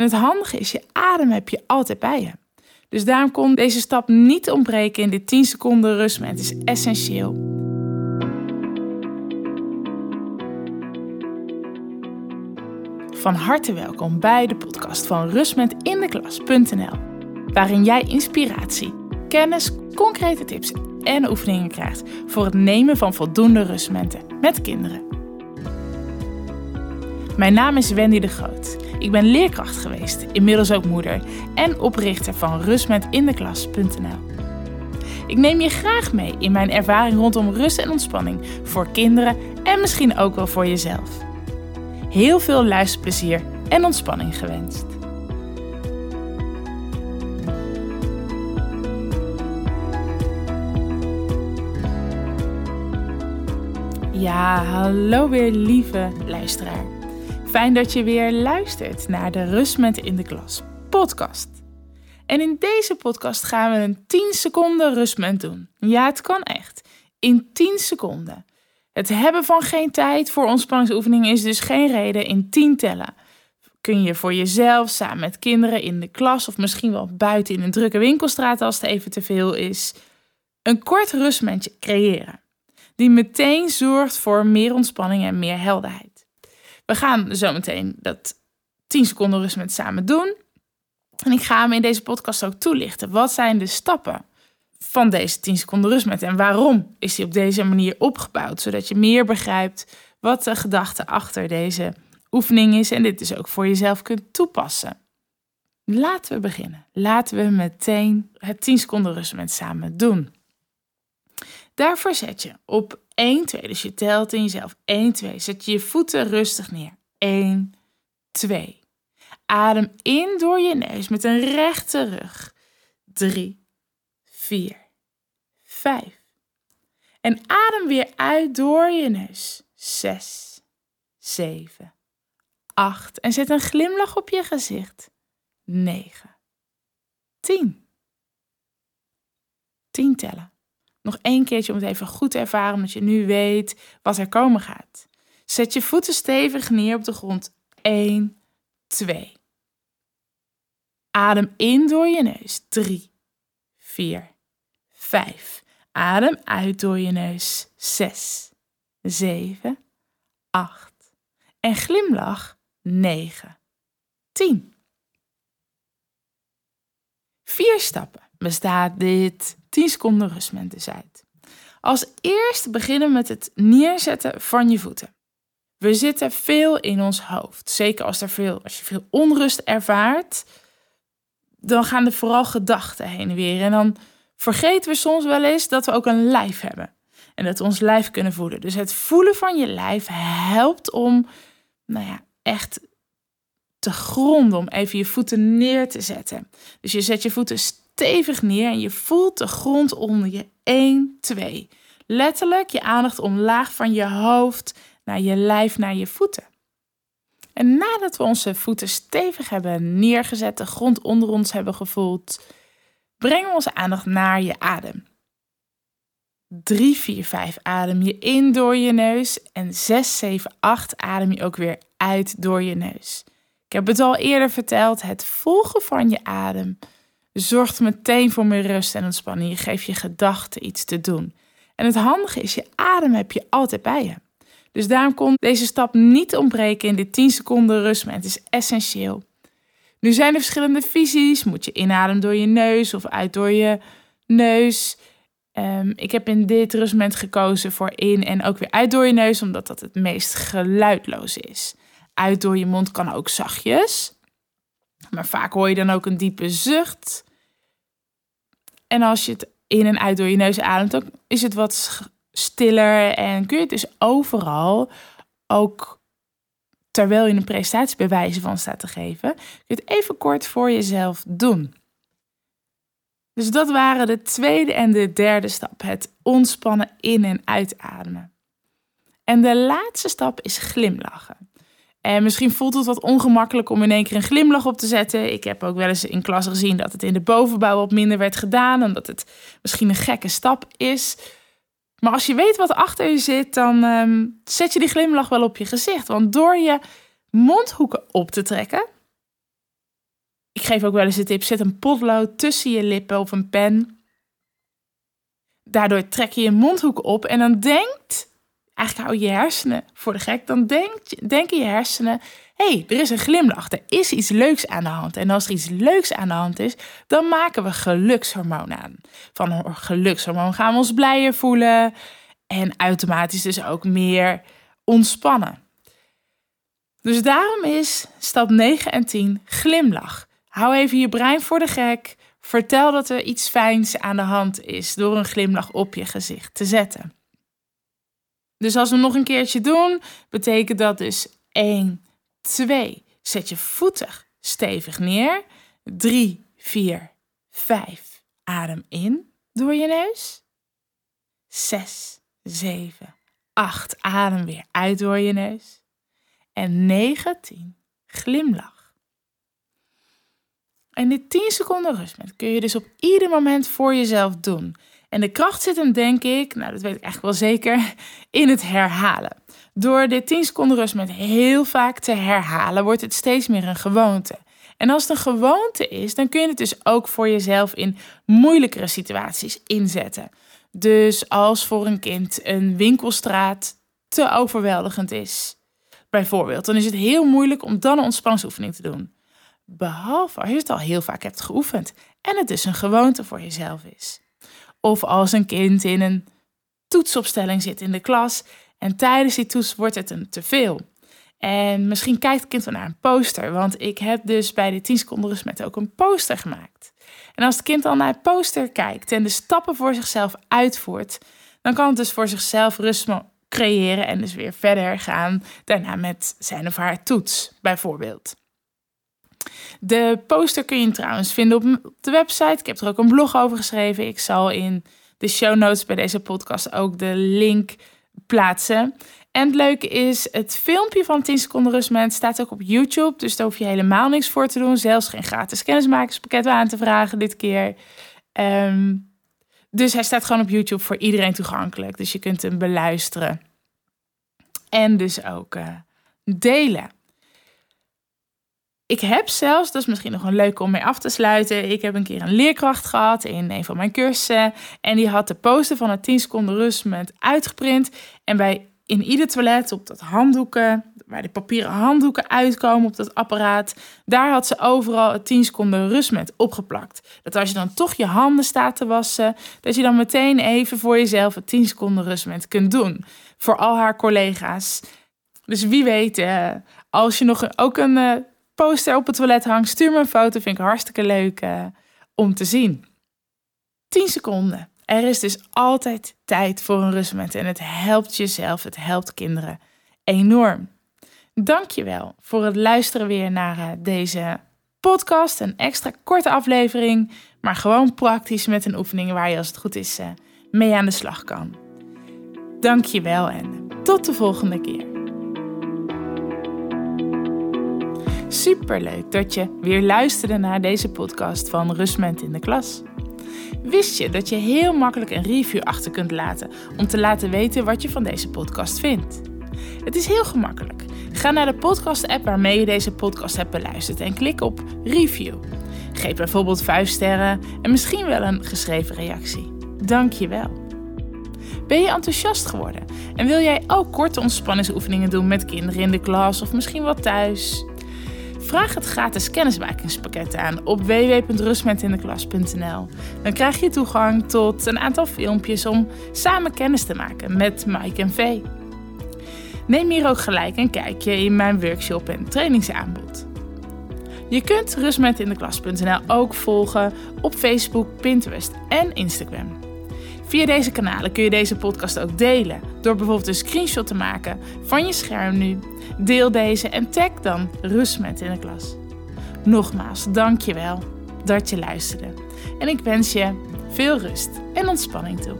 En het handige is, je adem heb je altijd bij je. Dus daarom kon deze stap niet ontbreken in dit 10 seconden rustmoment. Het is essentieel. Van harte welkom bij de podcast van rustmentindeklas.nl, waarin jij inspiratie, kennis, concrete tips en oefeningen krijgt voor het nemen van voldoende rustmomenten met kinderen. Mijn naam is Wendy de Groot. Ik ben leerkracht geweest, inmiddels ook moeder en oprichter van rustmetindeklas.nl. Ik neem je graag mee in mijn ervaring rondom rust en ontspanning voor kinderen en misschien ook wel voor jezelf. Heel veel luisterplezier en ontspanning gewenst. Ja, hallo weer lieve luisteraar. Fijn dat je weer luistert naar de Rustment in de Klas podcast. En in deze podcast gaan we een 10 seconden rustment doen. Ja, het kan echt. In 10 seconden. Het hebben van geen tijd voor ontspanningsoefeningen is dus geen reden in 10 tellen. Kun je voor jezelf, samen met kinderen in de klas of misschien wel buiten in een drukke winkelstraat als het even te veel is, een kort rustmomentje creëren. Die meteen zorgt voor meer ontspanning en meer helderheid. We gaan zo meteen dat 10 seconden rust met samen doen. En ik ga hem in deze podcast ook toelichten. Wat zijn de stappen van deze 10 seconden rust met en waarom is hij op deze manier opgebouwd? Zodat je meer begrijpt wat de gedachte achter deze oefening is en dit dus ook voor jezelf kunt toepassen. Laten we beginnen. Laten we meteen het 10 seconden rust met samen doen. Daarvoor zet je op 1, 2. Dus je telt in jezelf. 1, 2. Zet je voeten rustig neer. 1, 2. Adem in door je neus met een rechte rug. 3, 4, 5. En adem weer uit door je neus. 6, 7, 8. En zet een glimlach op je gezicht. 9, 10. 10 tellen. Nog één keertje om het even goed te ervaren, omdat je nu weet wat er komen gaat. Zet je voeten stevig neer op de grond. 1, 2. Adem in door je neus. 3, 4, 5. Adem uit door je neus. 6, 7, 8. En glimlach. 9, 10. Vier stappen bestaat dit 10 seconden rustmoment uit. Als eerst beginnen met het neerzetten van je voeten. We zitten veel in ons hoofd. Zeker als, er veel, als je veel onrust ervaart, dan gaan er vooral gedachten heen en weer. En dan vergeten we soms wel eens dat we ook een lijf hebben. En dat we ons lijf kunnen voelen. Dus het voelen van je lijf helpt om, nou ja, echt te gronden. Om even je voeten neer te zetten. Dus je zet je voeten stevig neer en je voelt de grond onder je. 1, 2. Letterlijk je aandacht omlaag van je hoofd naar je lijf, naar je voeten. En nadat we onze voeten stevig hebben neergezet, de grond onder ons hebben gevoeld, brengen we onze aandacht naar je adem. 3, 4, 5 adem je in door je neus en 6, 7, 8 adem je ook weer uit door je neus. Ik heb het al eerder verteld, het volgen van je adem zorgt meteen voor meer rust en ontspanning. Je geeft je gedachten iets te doen. En het handige is, je adem heb je altijd bij je. Dus daarom kon deze stap niet ontbreken in dit 10 seconden rustmoment. Het is essentieel. Nu zijn er verschillende visies. Moet je inademen door je neus of uit door je neus? Um, ik heb in dit rustmoment gekozen voor in en ook weer uit door je neus, omdat dat het meest geluidloos is. Uit door je mond kan ook zachtjes. Maar vaak hoor je dan ook een diepe zucht. En als je het in en uit door je neus ademt, is het wat stiller en kun je het dus overal, ook terwijl je een wijze van staat te geven, kun je het even kort voor jezelf doen. Dus dat waren de tweede en de derde stap, het ontspannen in- en uitademen. En de laatste stap is glimlachen. En misschien voelt het wat ongemakkelijk om in één keer een glimlach op te zetten. Ik heb ook wel eens in klas gezien dat het in de bovenbouw wat minder werd gedaan. Omdat het misschien een gekke stap is. Maar als je weet wat achter je zit, dan ehm, zet je die glimlach wel op je gezicht. Want door je mondhoeken op te trekken, geef ook wel eens de tip: zet een potlood tussen je lippen of een pen. Daardoor trek je je mondhoek op en dan denkt, eigenlijk hou je hersenen voor de gek, dan denk, denken je hersenen: hey, er is een glimlach, er is iets leuks aan de hand. En als er iets leuks aan de hand is, dan maken we gelukshormoon aan. Van gelukshormoon gaan we ons blijer voelen en automatisch dus ook meer ontspannen. Dus daarom is stap 9 en 10 glimlach. Hou even je brein voor de gek. Vertel dat er iets fijns aan de hand is door een glimlach op je gezicht te zetten. Dus als we nog een keertje doen, betekent dat dus 1, 2. Zet je voeten stevig neer. 3, 4, 5. Adem in door je neus. 6, 7, 8. Adem weer uit door je neus. En 9, 10. Glimlach. En dit 10 seconden rustmoment kun je dus op ieder moment voor jezelf doen. En de kracht zit hem, denk ik, nou dat weet ik eigenlijk wel zeker, in het herhalen. Door dit 10 seconden rustmoment heel vaak te herhalen, wordt het steeds meer een gewoonte. En als het een gewoonte is, dan kun je het dus ook voor jezelf in moeilijkere situaties inzetten. Dus als voor een kind een winkelstraat te overweldigend is, bijvoorbeeld, dan is het heel moeilijk om dan een ontspanningsoefening te doen. Behalve als je het al heel vaak hebt geoefend en het dus een gewoonte voor jezelf is. Of als een kind in een toetsopstelling zit in de klas en tijdens die toets wordt het een te veel. En misschien kijkt het kind wel naar een poster, want ik heb dus bij de 10 seconden met ook een poster gemaakt. En als het kind al naar het poster kijkt en de stappen voor zichzelf uitvoert, dan kan het dus voor zichzelf rust creëren en dus weer verder gaan daarna met zijn of haar toets, bijvoorbeeld. De poster kun je trouwens vinden op de website. Ik heb er ook een blog over geschreven. Ik zal in de show notes bij deze podcast ook de link plaatsen. En het leuke is, het filmpje van 10 seconden rustmoment staat ook op YouTube. Dus daar hoef je helemaal niks voor te doen. Zelfs geen gratis kennismakerspakket aan te vragen dit keer. Ehm, dus hij staat gewoon op YouTube voor iedereen toegankelijk. Dus je kunt hem beluisteren. En dus ook uh, delen. Ik heb zelfs, dat is misschien nog een leuke om mee af te sluiten. Ik heb een keer een leerkracht gehad in een van mijn cursussen. En die had de poster van het 10 seconden rustmoment uitgeprint. En bij in ieder toilet op dat handdoeken, waar de papieren handdoeken uitkomen op dat apparaat, daar had ze overal het 10 seconden rustmoment opgeplakt. Dat als je dan toch je handen staat te wassen, dat je dan meteen even voor jezelf het 10 seconden rustmoment kunt doen. Voor al haar collega's. Dus wie weet, eh, als je nog ook een eh, poster op het toilet hangt, stuur me een foto. Vind ik hartstikke leuk uh, om te zien. 10 seconden. Er is dus altijd tijd voor een rustmoment en het helpt jezelf, het helpt kinderen enorm. Dankjewel voor het luisteren weer naar uh, deze podcast. Een extra korte aflevering, maar gewoon praktisch met een oefening waar je als het goed is uh, mee aan de slag kan. Dankjewel en tot de volgende keer. Superleuk dat je weer luisterde naar deze podcast van Rustment in de Klas. Wist je dat je heel makkelijk een review achter kunt laten om te laten weten wat je van deze podcast vindt? Het is heel gemakkelijk. Ga naar de podcast-app waarmee je deze podcast hebt beluisterd en klik op review. Geef bijvoorbeeld 5 sterren en misschien wel een geschreven reactie. Dank je wel. Ben je enthousiast geworden en wil jij ook korte ontspanningsoefeningen doen met kinderen in de klas of misschien wat thuis? Vraag het gratis kennismakingspakket aan op www.rustmetindeklas.nl. Dan krijg je toegang tot een aantal filmpjes om samen kennis te maken met Mike en Vee. Neem hier ook gelijk een kijkje in mijn workshop en trainingsaanbod. Je kunt rustmetindeklas.nl ook volgen op Facebook, Pinterest en Instagram. Via deze kanalen kun je deze podcast ook delen door bijvoorbeeld een screenshot te maken van je scherm nu. Deel deze en tag dan Rustmet in de klas. Nogmaals, dank je wel dat je luisterde. En ik wens je veel rust en ontspanning toe.